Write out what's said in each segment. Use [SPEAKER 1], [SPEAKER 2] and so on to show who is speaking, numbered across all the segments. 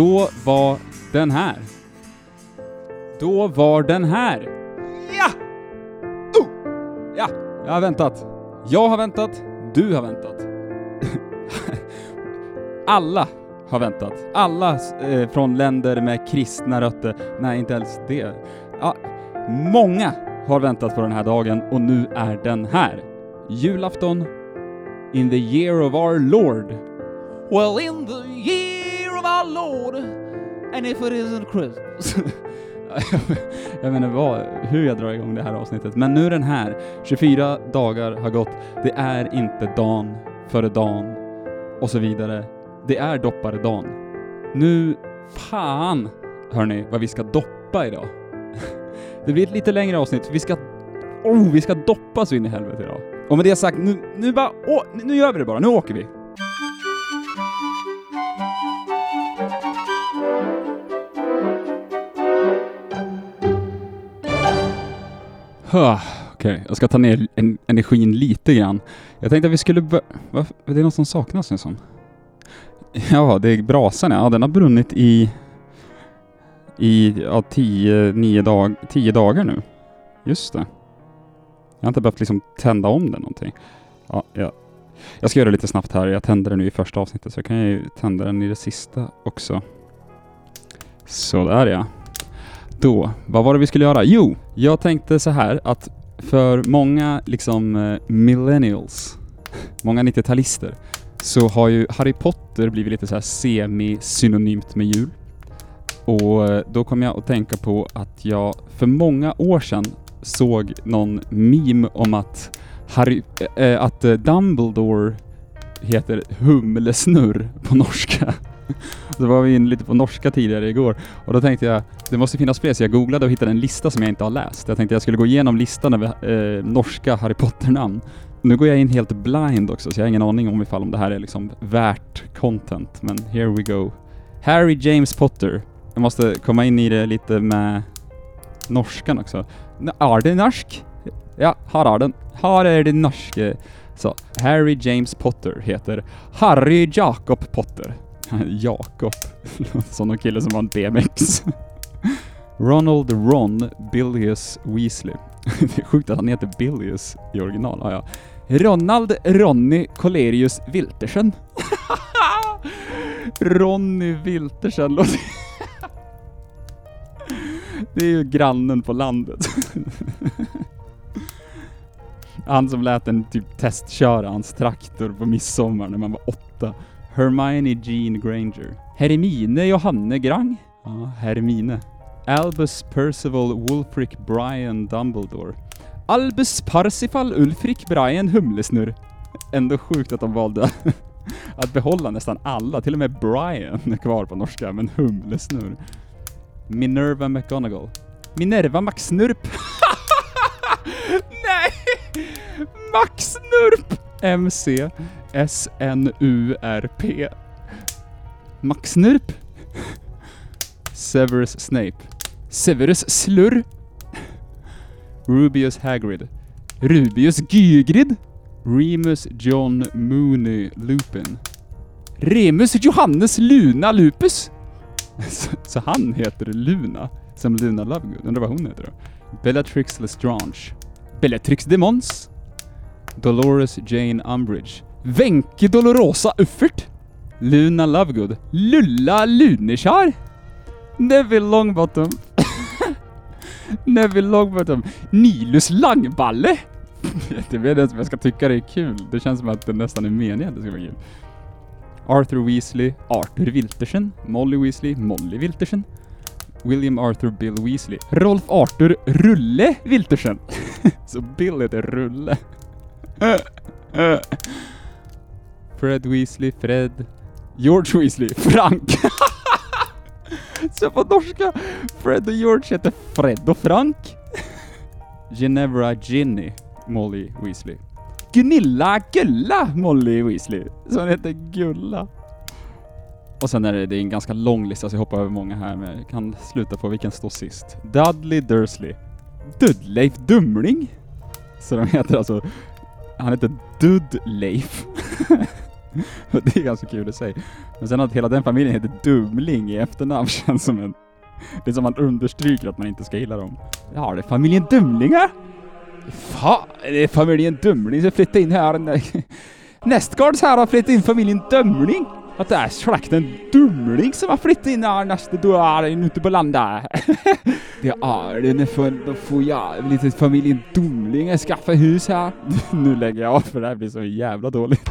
[SPEAKER 1] Då var den här. Då var den här. Ja! Oh! Ja, jag har väntat. Jag har väntat. Du har väntat. Alla har väntat. Alla eh, från länder med kristna rötter. Nej, inte ens det. Ja, många har väntat på den här dagen och nu är den här. Julafton in the year of our Lord.
[SPEAKER 2] Well, in the year of our Lord, and if it isn't Christmas.
[SPEAKER 1] jag menar vad, hur jag drar igång det här avsnittet. Men nu är den här. 24 dagar har gått. Det är inte dan före dan och så vidare. Det är dopparedan. Nu, fan, hörni, vad vi ska doppa idag. det blir ett lite längre avsnitt. Vi ska, oh, vi ska doppa så in i helvete idag. Och med det sagt, nu, nu bara, åh, nu gör vi det bara. Nu åker vi. Okej, okay. jag ska ta ner en energin lite grann. Jag tänkte att vi skulle börja... Det är något som saknas nu som. Ja, det är brasan ja. Den har brunnit i... I ja, tio, nio dag, tio dagar nu. Just det. Jag har inte behövt liksom tända om den någonting. Ja, ja. Jag ska göra det lite snabbt här. Jag tände den nu i första avsnittet, så jag kan ju tända den i det sista också. Sådär ja. Då, vad var det vi skulle göra? Jo, jag tänkte så här att för många liksom eh, millennials, många 90-talister, så har ju Harry Potter blivit lite så här semi-synonymt med jul. Och eh, då kom jag att tänka på att jag för många år sedan såg någon meme om att, Harry, äh, att Dumbledore heter humlesnurr på norska. Så var vi in lite på norska tidigare igår och då tänkte jag, det måste finnas fler, så jag googlade och hittade en lista som jag inte har läst. Jag tänkte jag skulle gå igenom listan över eh, norska Harry Potter-namn. Nu går jag in helt blind också, så jag har ingen aning om ifall om det här är liksom värt content, men here we go. Harry James Potter. Jag måste komma in i det lite med norskan också. Är det norsk? Ja, här är den. Här är det norske. Så, Harry James Potter heter Harry Jacob Potter. Jakob. Som någon kille som var en BMX. Ronald Ron Billius Weasley. det är sjukt att han heter Billius i original. Ah, ja. Ronald Ronny Colerius Wiltersen. Ronny Wiltersen låter... det är ju grannen på landet. Han som lät en typ testköra hans traktor på midsommar när man var åtta. Hermione Jean Granger. Hermine Johanne Grang. Ja, Hermine. Albus Percival Wulfric Brian Dumbledore. Albus Parsifal Ulfric Brian Humlesnurr. Ändå sjukt att de valde att behålla nästan alla, till och med Brian är kvar på norska, men Humlesnurr. Minerva McGonagall. Minerva Maxnurp. Nej! Maxnurp! MC S-N-U-R-P. Maxnurp. Severus Snape. Severus Slurr. Rubius Hagrid. Rubius Gygrid. Remus John Mooney Lupin. Remus Johannes Luna Lupus. Så, så, han heter Luna, som Luna Lovegood. Undrar vad hon heter då? Bellatrix Lestrange. Bellatrix de Mons. Dolores Jane Umbridge. Wenche Dolorosa Uffert. Luna Lovegood. Lulla Lunechar. Neville Longbottom. Neville Longbottom. Nilus Langballe. Jag vet inte om jag ska tycka det är kul. Det känns som att det nästan är meningen att det ska vara kul. Arthur Weasley, Arthur Wiltersen, Molly Weasley, Molly Wiltersen, William Arthur Bill Weasley, Rolf Arthur Rulle Wiltersen. Så Bill heter Rulle. Fred Weasley, Fred, George Weasley, Frank. Så på norska, Fred och George heter Fred och Frank. Ginevra Ginny, Molly Weasley. Gunilla Gulla Molly Weasley. Så hon heter Gulla. Och sen är det, det är en ganska lång lista så jag hoppar över många här men jag kan sluta på vilken står sist. Dudley Dursley. Dudleif Dumling. Så de heter alltså, han heter Dudleif. det är ganska kul i sig. Men sen att hela den familjen heter Dumling i efternamn känns som en... Det är som man understryker att man inte ska gilla dem. Ja, det är familjen Dumlingar! Fan, det är familjen Dumling som flyttade in här. Nästgårds här har flyttat in familjen Dumling. Att det är släkten Dumling som har flyttat in här nästa dag ute på landet. det är den för då får jag lite familjen Dumling skaffa hus här. nu lägger jag av för det här blir så jävla dåligt.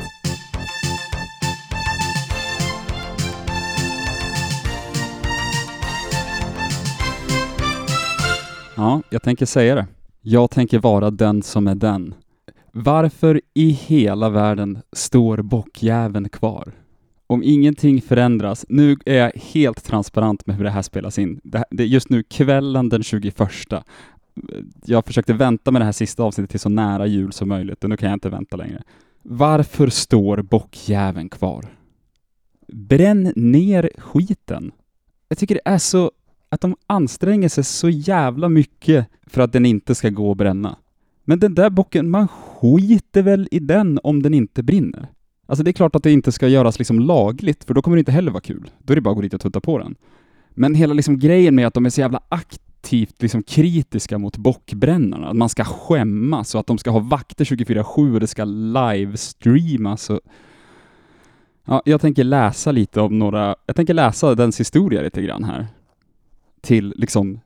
[SPEAKER 1] Ja, jag tänker säga det. Jag tänker vara den som är den. Varför i hela världen står bockjäveln kvar? Om ingenting förändras, nu är jag helt transparent med hur det här spelas in. Det, det är just nu kvällen den 21. Jag försökte vänta med det här sista avsnittet till så nära jul som möjligt och nu kan jag inte vänta längre. Varför står bockjäveln kvar? Bränn ner skiten. Jag tycker det är så att de anstränger sig så jävla mycket för att den inte ska gå att bränna. Men den där bocken, man skiter väl i den om den inte brinner? Alltså det är klart att det inte ska göras liksom lagligt, för då kommer det inte heller vara kul. Då är det bara att gå dit och tutta på den. Men hela liksom grejen med att de är så jävla aktivt liksom kritiska mot bockbrännarna, att man ska skämmas och att de ska ha vakter 24-7 och det ska livestreamas och... Ja, jag tänker läsa lite om några, jag tänker läsa dens historia lite grann här. Till liksom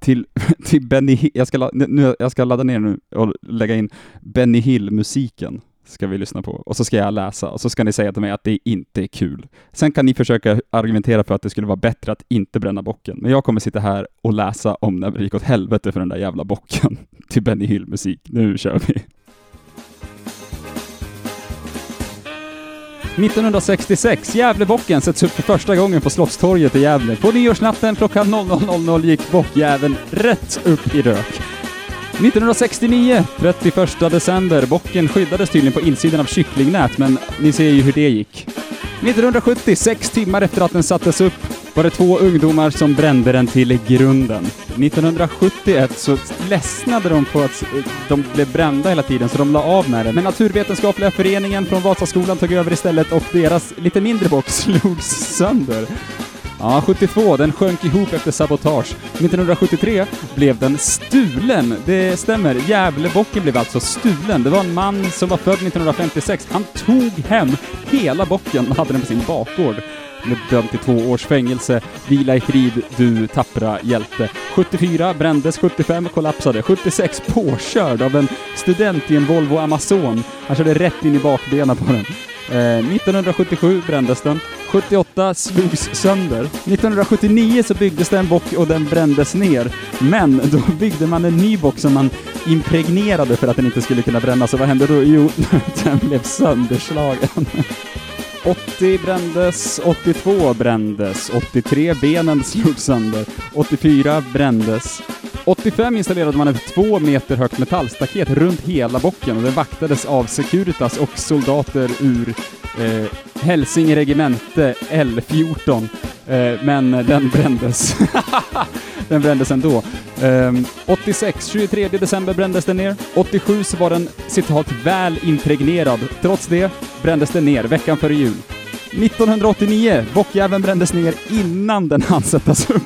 [SPEAKER 1] till, till Benny Hill, jag ska, nu, jag ska ladda ner nu och lägga in Benny Hill-musiken ska vi lyssna på. Och så ska jag läsa, och så ska ni säga till mig att det inte är kul. Sen kan ni försöka argumentera för att det skulle vara bättre att inte bränna bocken. Men jag kommer sitta här och läsa om när det gick åt helvete för den där jävla bocken till Benny Hill-musik. Nu kör vi! 1966, Gävlebocken sätts upp för första gången på Slottstorget i Gävle. På nyårsnatten klockan 00.00 gick bockjäveln rätt upp i rök. 1969, 31 december. Bocken skyddades tydligen på insidan av kycklingnät, men ni ser ju hur det gick. 1970, sex timmar efter att den sattes upp, var det två ungdomar som brände den till grunden. 1971 så ledsnade de på att de blev brända hela tiden, så de la av med det. Men Naturvetenskapliga föreningen från Vasaskolan tog över istället och deras lite mindre bock slogs sönder. Ja, 72, den sjönk ihop efter sabotage. 1973 blev den stulen. Det stämmer, Gävlebocken blev alltså stulen. Det var en man som var född 1956. Han tog hem hela bocken och hade den på sin bakgård. Blev dömd till två års fängelse. Vila i frid, du tappra hjälte. 74 brändes, 75 kollapsade, 76 påkörd av en student i en Volvo Amazon. Han körde rätt in i bakbenen på den. Eh, 1977 brändes den. 78 slogs sönder. 1979 så byggdes det en bock och den brändes ner. Men då byggde man en ny bock som man impregnerade för att den inte skulle kunna brännas. Och vad hände då? Jo, den blev sönderslagen. 80 brändes, 82 brändes, 83 benen slogs sönder, 84 brändes. 85 installerade man ett två meter högt metallstaket runt hela bocken och det vaktades av Securitas och soldater ur eh, Hälsinge regemente L14. Eh, men den brändes. den brändes ändå. Eh, 86, 23 december brändes den ner. 87 så var den citat väl impregnerad. Trots det brändes den ner veckan före jul. 1989, bockjäveln brändes ner innan den hann sättas upp.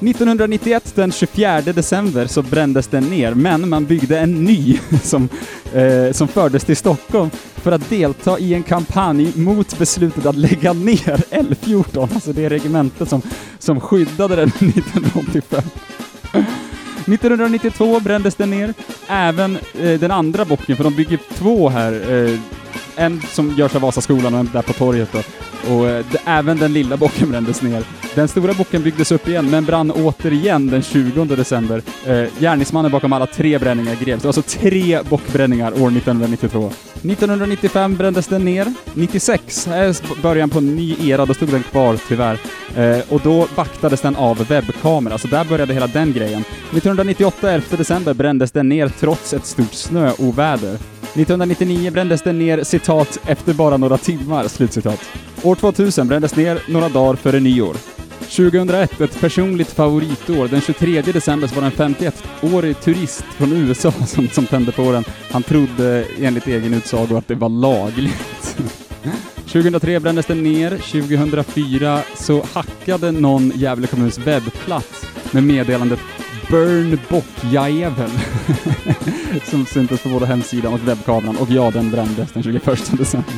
[SPEAKER 1] 1991, den 24 december, så brändes den ner, men man byggde en ny som, eh, som fördes till Stockholm för att delta i en kampanj mot beslutet att lägga ner L14, alltså det regementet som, som skyddade den 1985. 1992 brändes den ner. Även eh, den andra bocken, för de bygger två här. Eh, en som görs av Vasaskolan och en där på torget då. Och eh, även den lilla bocken brändes ner. Den stora bocken byggdes upp igen, men brann återigen den 20 december. Eh, gärningsmannen bakom alla tre bränningar greps. Det var Alltså tre bockbränningar år 1992. 1995 brändes den ner. 96 är eh, början på en ny era, då stod den kvar tyvärr. Eh, och då vaktades den av webbkamera, så alltså där började hela den grejen. 1998, 11 december, brändes den ner trots ett stort snöoväder. 1999 brändes den ner, citat, efter bara några timmar, slutcitat. År 2000 brändes ner några dagar före nyår. 2001, ett personligt favoritår. Den 23 december så var det en 51-årig turist från USA som, som tände på den. Han trodde enligt egen utsago att det var lagligt. 2003 brändes den ner. 2004 så hackade någon Gävle kommuns webbplats med meddelandet Burn bockjävel som syntes på både hemsidan och webbkameran och ja, den brändes den 21 december.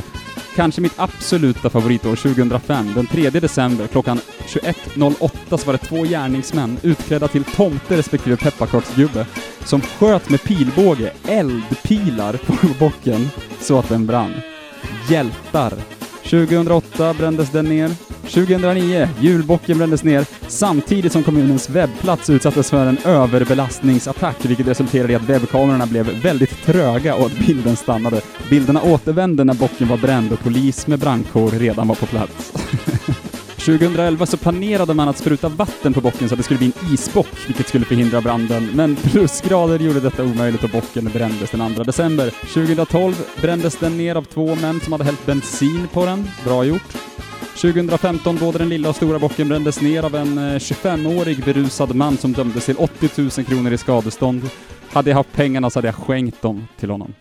[SPEAKER 1] Kanske mitt absoluta favoritår 2005, den 3 december klockan 21.08 så var det två gärningsmän utklädda till tomte respektive pepparkaksgubbe som sköt med pilbåge eldpilar på bocken så att den brann. Hjältar! 2008 brändes den ner. 2009, julbocken brändes ner samtidigt som kommunens webbplats utsattes för en överbelastningsattack vilket resulterade i att webbkamerorna blev väldigt tröga och att bilden stannade. Bilderna återvände när bocken var bränd och polis med brandkår redan var på plats. 2011 så planerade man att spruta vatten på bocken så att det skulle bli en isbock, vilket skulle förhindra branden, men plusgrader gjorde detta omöjligt och bocken brändes den 2 december. 2012 brändes den ner av två män som hade hällt bensin på den. Bra gjort. 2015 både den lilla och stora bocken brändes ner av en eh, 25-årig berusad man som dömdes till 80 000 kronor i skadestånd. Hade jag haft pengarna så hade jag skänkt dem till honom.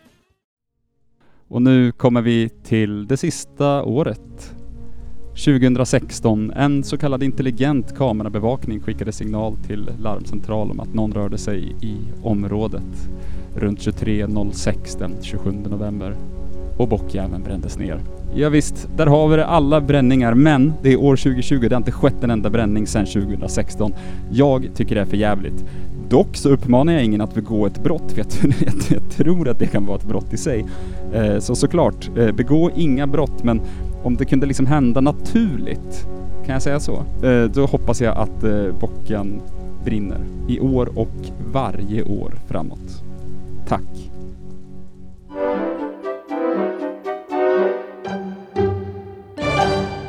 [SPEAKER 1] Och nu kommer vi till det sista året. 2016, en så kallad intelligent kamerabevakning skickade signal till larmcentral om att någon rörde sig i området runt 23.06 den 27 november. Och bockjäveln brändes ner. Ja, visst, där har vi det, alla bränningar, men det är år 2020, det har inte skett en enda bränning sedan 2016. Jag tycker det är för jävligt. Dock så uppmanar jag ingen att begå ett brott, för jag, jag, tror att det kan vara ett brott i sig. Eh, så såklart, eh, begå inga brott, men om det kunde liksom hända naturligt, kan jag säga så? Eh, då hoppas jag att eh, bocken brinner. I år och varje år framåt. Tack!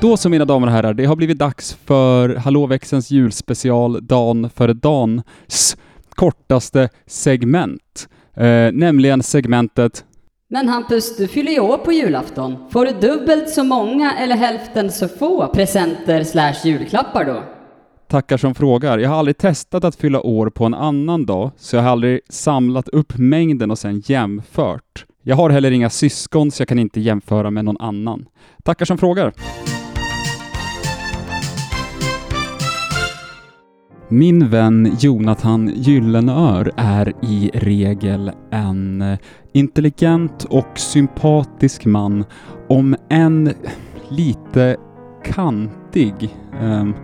[SPEAKER 1] Då så mina damer och herrar, det har blivit dags för Hallåväxelns julspecial Dan före dans kortaste segment. Eh, nämligen segmentet
[SPEAKER 3] Men Hampus, du fyller ju år på julafton. Får du dubbelt så många eller hälften så få presenter slash julklappar då?
[SPEAKER 1] Tackar som frågar. Jag har aldrig testat att fylla år på en annan dag, så jag har aldrig samlat upp mängden och sen jämfört. Jag har heller inga syskon, så jag kan inte jämföra med någon annan. Tackar som frågar. Min vän Jonathan Gyllenör är i regel en intelligent och sympatisk man, om än lite kantig, um,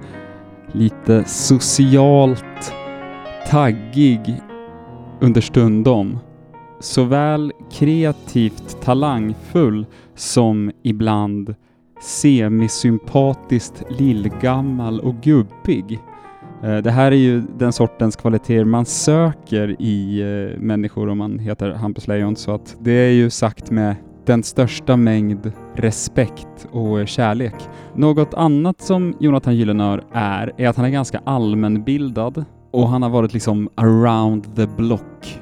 [SPEAKER 1] lite socialt taggig understundom. Såväl kreativt talangfull som ibland semisympatiskt lillgammal och gubbig. Eh, det här är ju den sortens kvaliteter man söker i eh, människor om man heter Hampus Lejon, så att det är ju sagt med den största mängd respekt och eh, kärlek. Något annat som Jonathan Gyllenör är, är att han är ganska allmänbildad och han har varit liksom around the block.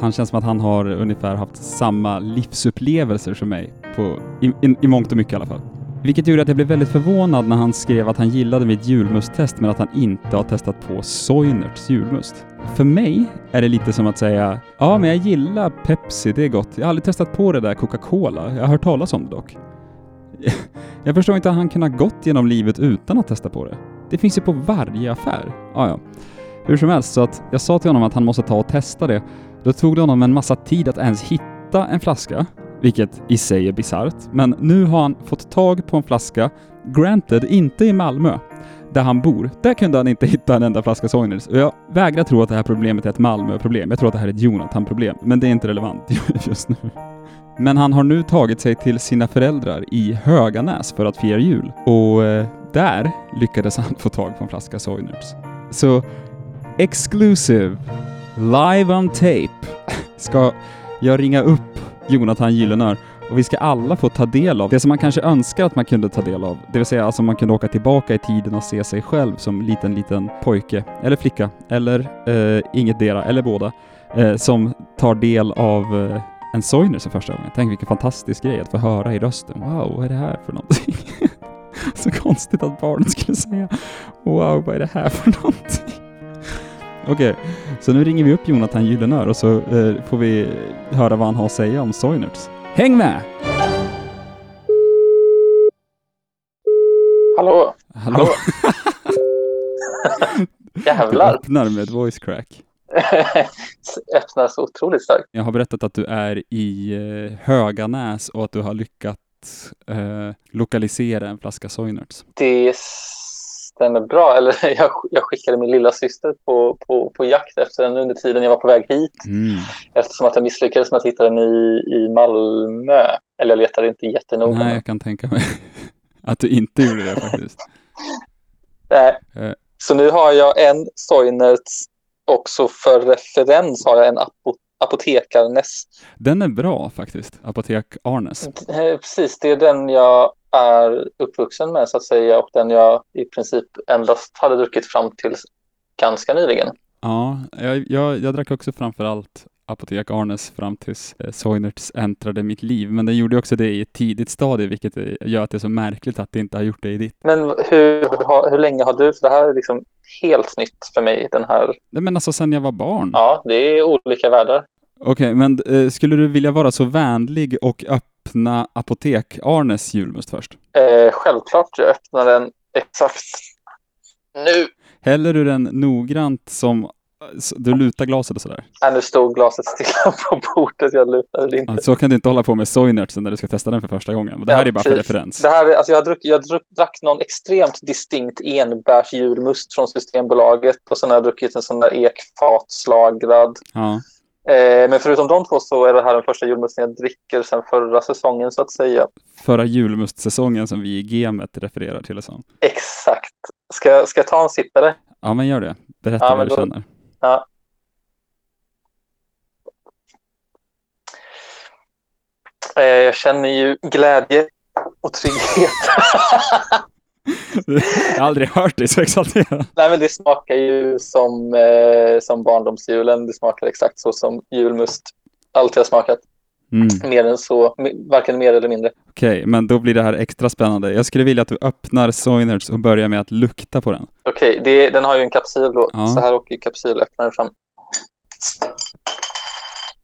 [SPEAKER 1] Han känns som att han har ungefär haft samma livsupplevelser som mig, på, i, i, i mångt och mycket i alla fall. Vilket gjorde att jag blev väldigt förvånad när han skrev att han gillade mitt julmusttest men att han inte har testat på Soinerts julmust. För mig är det lite som att säga ja, men jag gillar Pepsi, det är gott. Jag har aldrig testat på det där Coca-Cola. Jag har hört talas om det dock. Jag förstår inte att han kan ha gått genom livet utan att testa på det. Det finns ju på varje affär. Ja, ja. Hur som helst, så att jag sa till honom att han måste ta och testa det. Då tog det honom en massa tid att ens hitta en flaska vilket i sig är bisarrt. Men nu har han fått tag på en flaska, granted inte i Malmö, där han bor. Där kunde han inte hitta en enda flaska Soigners. Och jag vägrar tro att det här problemet är ett Malmö-problem. Jag tror att det här är ett Jonathan-problem, men det är inte relevant just nu. Men han har nu tagit sig till sina föräldrar i Höganäs för att fira jul och eh, där lyckades han få tag på en flaska Soigners. Så exclusive, live on tape, ska jag ringa upp Jonathan Gyllenör och vi ska alla få ta del av det som man kanske önskar att man kunde ta del av. Det vill säga alltså man kunde åka tillbaka i tiden och se sig själv som liten, liten pojke eller flicka eller eh, ingetdera eller båda eh, som tar del av eh, en Soiner för första gången. Tänk vilken fantastisk grej att få höra i rösten. Wow, vad är det här för någonting? Så konstigt att barnen skulle säga Wow, vad är det här för någonting? Okej, okay, så nu ringer vi upp Jonathan Gyllenör och så eh, får vi höra vad han har att säga om Soinerts. Häng med!
[SPEAKER 4] Hallå?
[SPEAKER 1] Hallå? Du
[SPEAKER 4] Jävlar!
[SPEAKER 1] öppnar med ett voice crack.
[SPEAKER 4] Öppnar så otroligt starkt.
[SPEAKER 1] Jag har berättat att du är i eh, Höganäs och att du har lyckats eh, lokalisera en flaska Soinerts.
[SPEAKER 4] Det stämmer bra. Eller jag, jag skickade min lilla syster på, på, på jakt efter den under tiden jag var på väg hit.
[SPEAKER 1] Mm.
[SPEAKER 4] Eftersom att jag misslyckades med att hitta den i, i Malmö. Eller jag letade inte jättenoga.
[SPEAKER 1] Nej, jag kan tänka mig att du inte gjorde det faktiskt.
[SPEAKER 4] Nej.
[SPEAKER 1] Eh.
[SPEAKER 4] Så nu har jag en Soinerts. Också för referens har jag en apo, apotekarnäs.
[SPEAKER 1] Den är bra faktiskt, Apotek Arnes.
[SPEAKER 4] Eh, Precis, det är den jag är uppvuxen med så att säga och den jag i princip endast hade druckit fram till ganska nyligen.
[SPEAKER 1] Ja, jag, jag, jag drack också framför allt Apotek Arnes fram tills eh, Soinerts äntrade mitt liv. Men den gjorde också det i ett tidigt stadie, vilket eh, gör att det är så märkligt att det inte har gjort det i ditt.
[SPEAKER 4] Men hur, hur länge har du, för det här är liksom helt nytt för mig, den här,
[SPEAKER 1] Nej, men alltså sen jag var barn.
[SPEAKER 4] ja, det är olika världar.
[SPEAKER 1] Okej, men eh, skulle du vilja vara så vänlig och öppna Apotek Arnes julmust först?
[SPEAKER 4] Eh, självklart, jag öppnar den exakt nu.
[SPEAKER 1] Häller du den noggrant som s- du lutar glaset och sådär?
[SPEAKER 4] Äh, nu stod glaset stilla på bordet, jag lutade det inte.
[SPEAKER 1] Ja, Så kan du inte hålla på med Soinertsen när du ska testa den för första gången. Det här
[SPEAKER 4] Ja,
[SPEAKER 1] är bara för
[SPEAKER 4] precis.
[SPEAKER 1] referens.
[SPEAKER 4] Det här är, alltså jag, druck, jag druck, drack någon extremt distinkt enbärsjulmust från Systembolaget och sen har jag druckit en sån där ekfatslagrad.
[SPEAKER 1] Ja.
[SPEAKER 4] Eh, men förutom de två så är det här den första julmusten jag dricker sedan förra säsongen så att säga.
[SPEAKER 1] Förra julmustsäsongen som vi i gamet refererar till och så.
[SPEAKER 4] Exakt. Ska, ska jag ta en sipp eller?
[SPEAKER 1] Ja, men gör det. Berätta
[SPEAKER 4] Ja,
[SPEAKER 1] vad du
[SPEAKER 4] då-
[SPEAKER 1] känner.
[SPEAKER 4] Eh, jag känner ju glädje och trygghet.
[SPEAKER 1] Jag har aldrig hört dig så exalterad.
[SPEAKER 4] Nej, men det smakar ju som, eh, som barndomsjulen. Det smakar exakt så som julmust alltid har smakat.
[SPEAKER 1] Mm.
[SPEAKER 4] Mer än så, varken mer eller mindre.
[SPEAKER 1] Okej, men då blir det här extra spännande. Jag skulle vilja att du öppnar Soinerts och börjar med att lukta på den.
[SPEAKER 4] Okej, det- den har ju en kapsyl då.
[SPEAKER 1] Ja.
[SPEAKER 4] Så här åker ju kapsylöppnaren fram.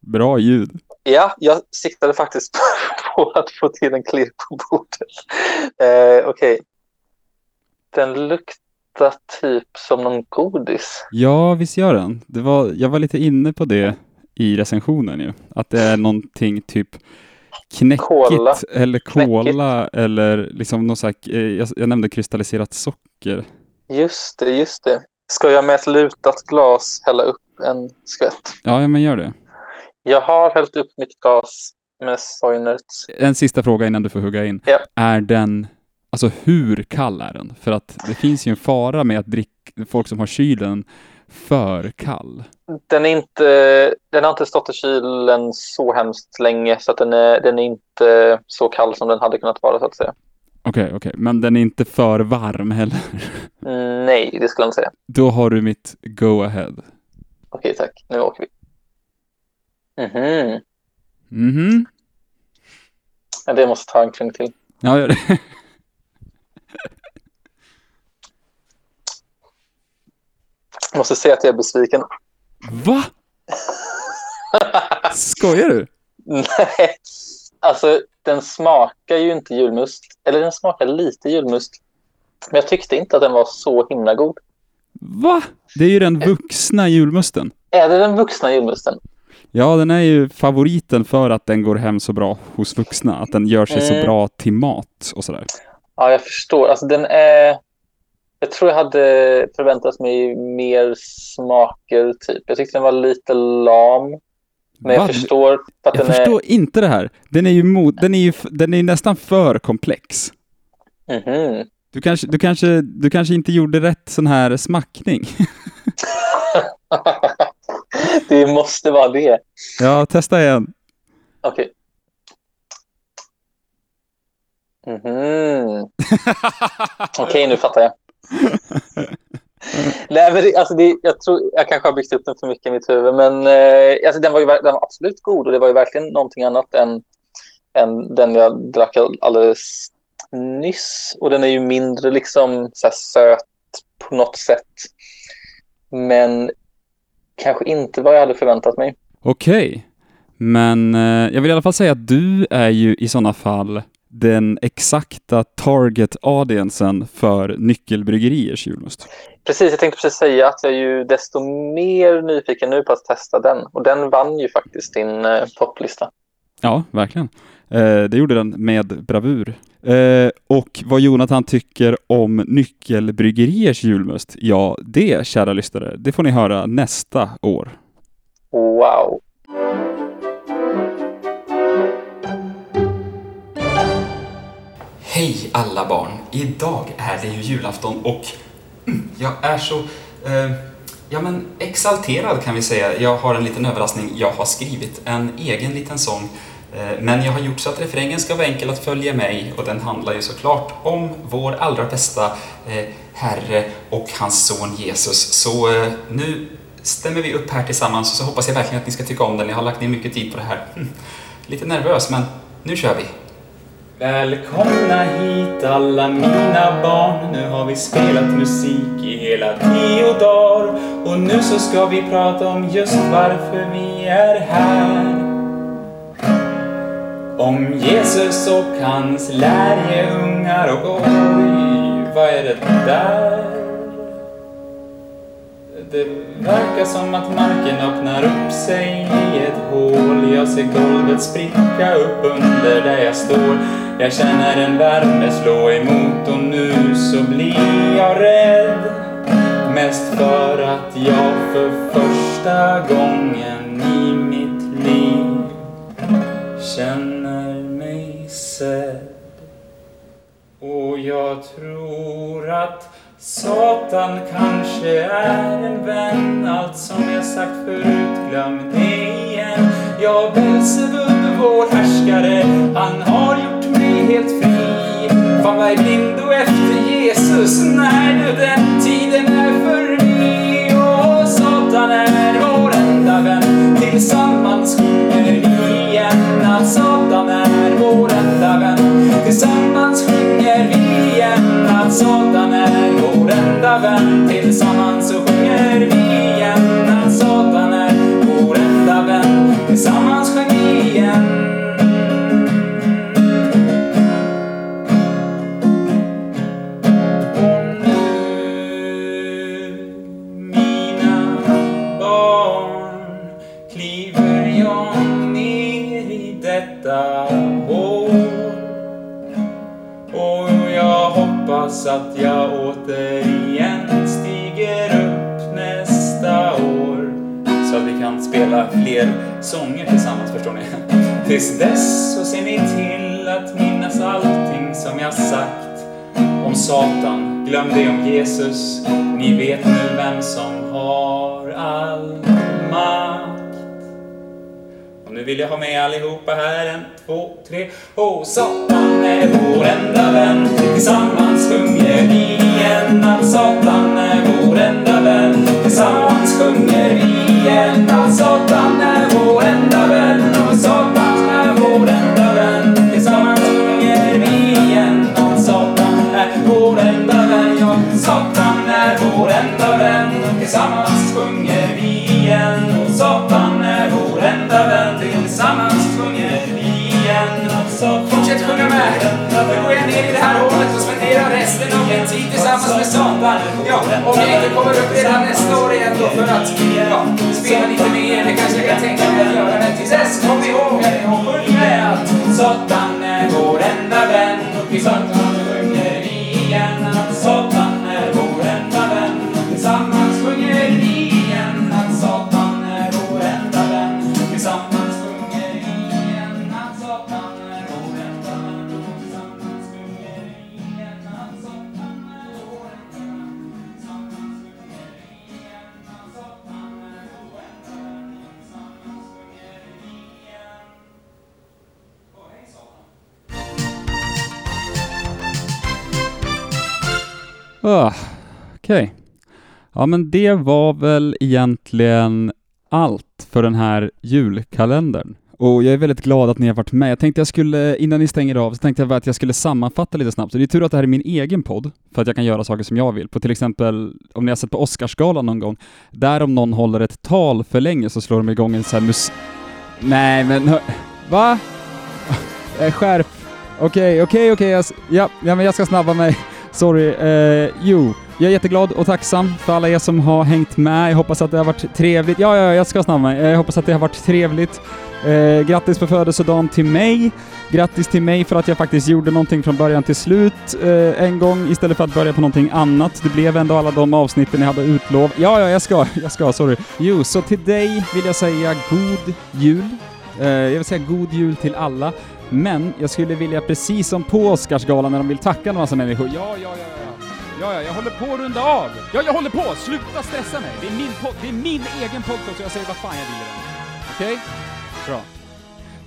[SPEAKER 1] Bra ljud.
[SPEAKER 4] Ja, jag siktade faktiskt på att få till en klirr på bordet. Eh, Okej. Den luktar typ som någon godis.
[SPEAKER 1] Ja, visst gör den. Det var, jag var lite inne på det i recensionen ju. Att det är någonting typ knäckigt
[SPEAKER 4] Cola.
[SPEAKER 1] eller cola eller liksom något så här, eh, jag, jag nämnde kristalliserat socker.
[SPEAKER 4] Just det, just det. Ska jag med ett lutat glas hälla upp en skvätt?
[SPEAKER 1] Ja, ja, men gör det.
[SPEAKER 4] Jag har hällt upp mitt glas med Soinerts.
[SPEAKER 1] En sista fråga innan du får hugga in.
[SPEAKER 4] Ja.
[SPEAKER 1] Är den, alltså hur kall är den? För att det finns ju en fara med att drick, folk som har kylen för kall.
[SPEAKER 4] Den, är inte, den har inte stått i kylen så hemskt länge så att den är, den är inte så kall som den hade kunnat vara så att säga.
[SPEAKER 1] Okej, okej, men den är inte för varm heller.
[SPEAKER 4] Mm, Nej, det skulle jag inte säga.
[SPEAKER 1] Då har du mitt go ahead.
[SPEAKER 4] Okej, tack. Nu åker vi. Mhm.
[SPEAKER 1] Mhm.
[SPEAKER 4] Ja, Det måste ta en klunk till.
[SPEAKER 1] Ja, gör det.
[SPEAKER 4] Jag måste säga att jag är besviken.
[SPEAKER 1] Va? Skojar du?
[SPEAKER 4] Nej, alltså den smakar ju inte julmust. Eller den smakar lite julmust. Men jag tyckte inte att den var så himla god.
[SPEAKER 1] Va? Det är ju den vuxna julmusten.
[SPEAKER 4] Är det den vuxna julmusten?
[SPEAKER 1] Ja, den är ju favoriten för att den går hem så bra hos vuxna. Att den gör sig så
[SPEAKER 4] Mm.
[SPEAKER 1] bra till mat och sådär.
[SPEAKER 4] Ja, jag förstår. Alltså den är... Jag tror jag hade förväntat mig mer smaker, typ. Jag tyckte den var lite lam. Men jag
[SPEAKER 1] Va?
[SPEAKER 4] förstår att
[SPEAKER 1] Jag
[SPEAKER 4] den
[SPEAKER 1] förstår inte det här. Den är ju, mot, den är ju den är nästan för komplex.
[SPEAKER 4] är... Mhm.
[SPEAKER 1] Du kanske, du, kanske, du kanske inte gjorde rätt sån här smackning.
[SPEAKER 4] det måste vara det.
[SPEAKER 1] ja, testa igen.
[SPEAKER 4] Okej. Mhm. Okej, nu fattar jag. Nej, men det, alltså det, jag tror jag kanske har byggt upp den för mycket i mitt huvud, men eh, alltså den, var ju, den var absolut god och det var ju verkligen någonting annat än, än den jag drack alldeles nyss. Och den är ju mindre liksom så här söt på något sätt. Men kanske inte vad jag hade förväntat mig.
[SPEAKER 1] Okej. Men eh, jag vill i alla fall säga att du är ju i sådana fall den exakta target audiencen för nyckelbryggeriers julmust.
[SPEAKER 4] Precis, jag tänkte precis säga att jag är ju desto mer nyfiken nu på att testa den. Och den vann ju faktiskt din eh, topplista.
[SPEAKER 1] Ja, verkligen. Eh, det gjorde den med bravur. Eh, och vad Jonathan tycker om nyckelbryggeriers julmust, ja, det, kära lyssnare, det får ni höra nästa år.
[SPEAKER 4] Wow!
[SPEAKER 1] Hej alla barn! Idag är det ju julafton och mm, jag är så eh, ja, men exalterad kan vi säga. Jag har en liten överraskning. Jag har skrivit en egen liten sång eh, men jag har gjort så att refrängen ska vara enkel att följa med och den handlar ju såklart om vår allra bästa eh, Herre och hans son Jesus. Så eh, nu stämmer vi upp här tillsammans och så hoppas jag verkligen att ni ska tycka om den. Jag har lagt ner mycket tid på det här. Hm, lite nervös, men nu kör vi! Välkomna hit alla mina barn. Nu har vi spelat musik i hela tio dagar Och nu så ska vi prata om just varför vi är här. Om Jesus och hans lärjungar. Och oj, vad är det där? Det verkar som att marken öppnar upp sig i ett hål. Jag ser golvet spricka upp under där jag står. Jag känner en värme slå emot och nu så blir jag rädd. Mest för att jag för första gången i mitt liv känner mig sedd. Och jag tror att Satan kanske är en vän. Allt som jag sagt förut, glöm det igen. Ja, Belsebub, vår härskare Han har gjort mig helt fri. Fan vad är blind och efter Jesus När nu den tiden är förbi? Och Satan är vår enda vän. Tillsammans sjunger vi igen. Att Satan är vår enda vän. Tillsammans sjunger vi igen. Att Satan är enda vän Tillsammans? Allihopa här. En, två, tre. Och Satan är vår enda vän. Tillsammans Ja,
[SPEAKER 5] om jag inte kommer upp redan nästa år igen då för att ja, spela lite mer, det kanske jag kan tänka mig att göra. Men till dess, kom ihåg att jag sjung med att
[SPEAKER 1] Ah, Okej. Ja, men det var väl egentligen allt för den här julkalendern. Och jag är väldigt glad att ni har varit med. Jag tänkte jag skulle, innan ni stänger av, så tänkte jag att jag skulle sammanfatta lite snabbt. Så det är tur att det här är min egen podd, för att jag kan göra saker som jag vill. På till exempel, om ni har sett på Oscarsgalan någon gång, där om någon håller ett tal för länge så slår de igång en sån här mus... Nej men, va? Eh, skärp, Okej, okej, okej. okay. Ja, ja, men jag ska snabba mig. Sorry. Eh, jo, jag är jätteglad och tacksam för alla er som har hängt med. Jag hoppas att det har varit trevligt. Ja, ja, jag ska snabba mig. Eh, jag hoppas att det har varit trevligt. Eh, grattis på födelsedagen till mig. Grattis till mig för att jag faktiskt gjorde någonting från början till slut eh, en gång istället för att börja på någonting annat. Det blev ändå alla de avsnitten jag hade utlov. Ja, ja, jag ska, jag ska, sorry. Jo, så till dig vill jag säga god jul. Eh, jag vill säga god jul till alla. Men jag skulle vilja, precis som på Oscarsgalan när de vill tacka en massa människor. Ja, ja, ja, ja. Ja, ja, jag håller på att runda av. Ja, jag håller på. Sluta stressa mig. Det är min, podd, det är min egen podcast och jag säger vad fan jag vill i den. Okej? Bra.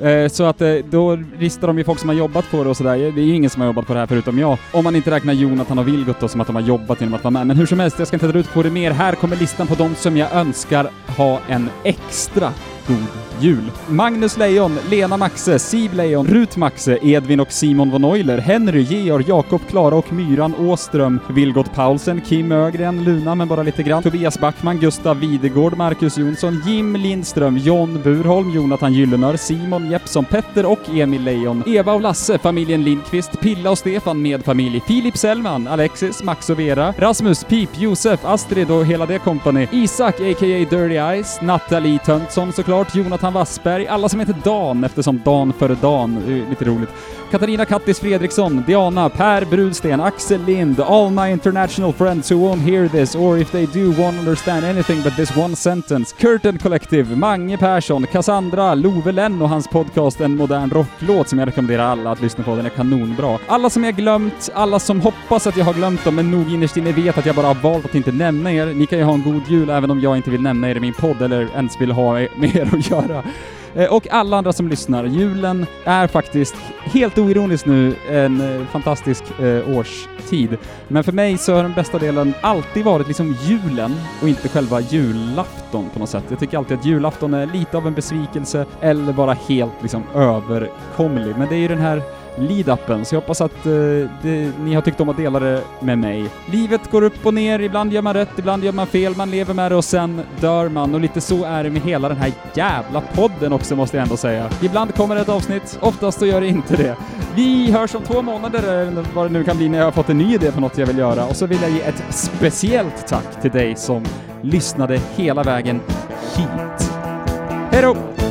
[SPEAKER 1] Eh, Så att eh, då listar de ju folk som har jobbat på det och sådär. Det är ju ingen som har jobbat på det här förutom jag. Om man inte räknar Jonathan och Vilgot då som att de har jobbat genom att vara med. Men hur som helst, jag ska inte dra ut på det mer. Här kommer listan på de som jag önskar ha en extra god jul. Magnus Lejon, Lena Maxe, Siv Lejon, Rut Maxe, Edvin och Simon von Euler, Henry, Georg, Jakob, Klara och Myran Åström, Vilgot Paulsen, Kim Ögren, Luna men bara lite grann, Tobias Backman, Gustav Videgård, Marcus Jonsson, Jim Lindström, John Burholm, Jonathan Gyllenör, Simon Jeppsson, Petter och Emil Lejon, Eva och Lasse, familjen Lindqvist, Pilla och Stefan med familj, Filip Sellman, Alexis, Max och Vera, Rasmus, Pip, Josef, Astrid och hela det kompani, Isak a.k.a. Dirty Eyes, Nathalie Töntsson såklart, Jonathan Wassberg, alla som heter Dan eftersom Dan före Dan, det är lite roligt. Katarina Kattis Fredriksson, Diana, Per Brudsten, Axel Lind, all my international friends who won't hear this or if they do won't understand anything but this one sentence. Curtain Collective, Mange Persson, Cassandra, Love Lenn och hans podcast En modern rocklåt som jag rekommenderar alla att lyssna på, den är kanonbra. Alla som jag glömt, alla som hoppas att jag har glömt dem men nog innerst inne vet att jag bara har valt att inte nämna er. Ni kan ju ha en god jul även om jag inte vill nämna er i min podd eller ens vill ha med er att göra. Eh, och alla andra som lyssnar, julen är faktiskt helt oironiskt nu en eh, fantastisk eh, årstid. Men för mig så har den bästa delen alltid varit liksom julen och inte själva julafton på något sätt. Jag tycker alltid att julafton är lite av en besvikelse eller bara helt liksom överkomlig. Men det är ju den här lead-upen, så jag hoppas att eh, det, ni har tyckt om att dela det med mig. Livet går upp och ner, ibland gör man rätt, ibland gör man fel, man lever med det och sen dör man och lite så är det med hela den här jävla podden också måste jag ändå säga. Ibland kommer ett avsnitt, oftast så gör det inte det. Vi hörs om två månader eller vad det nu kan bli när jag har fått en ny idé på något jag vill göra och så vill jag ge ett speciellt tack till dig som lyssnade hela vägen hit. Hej då!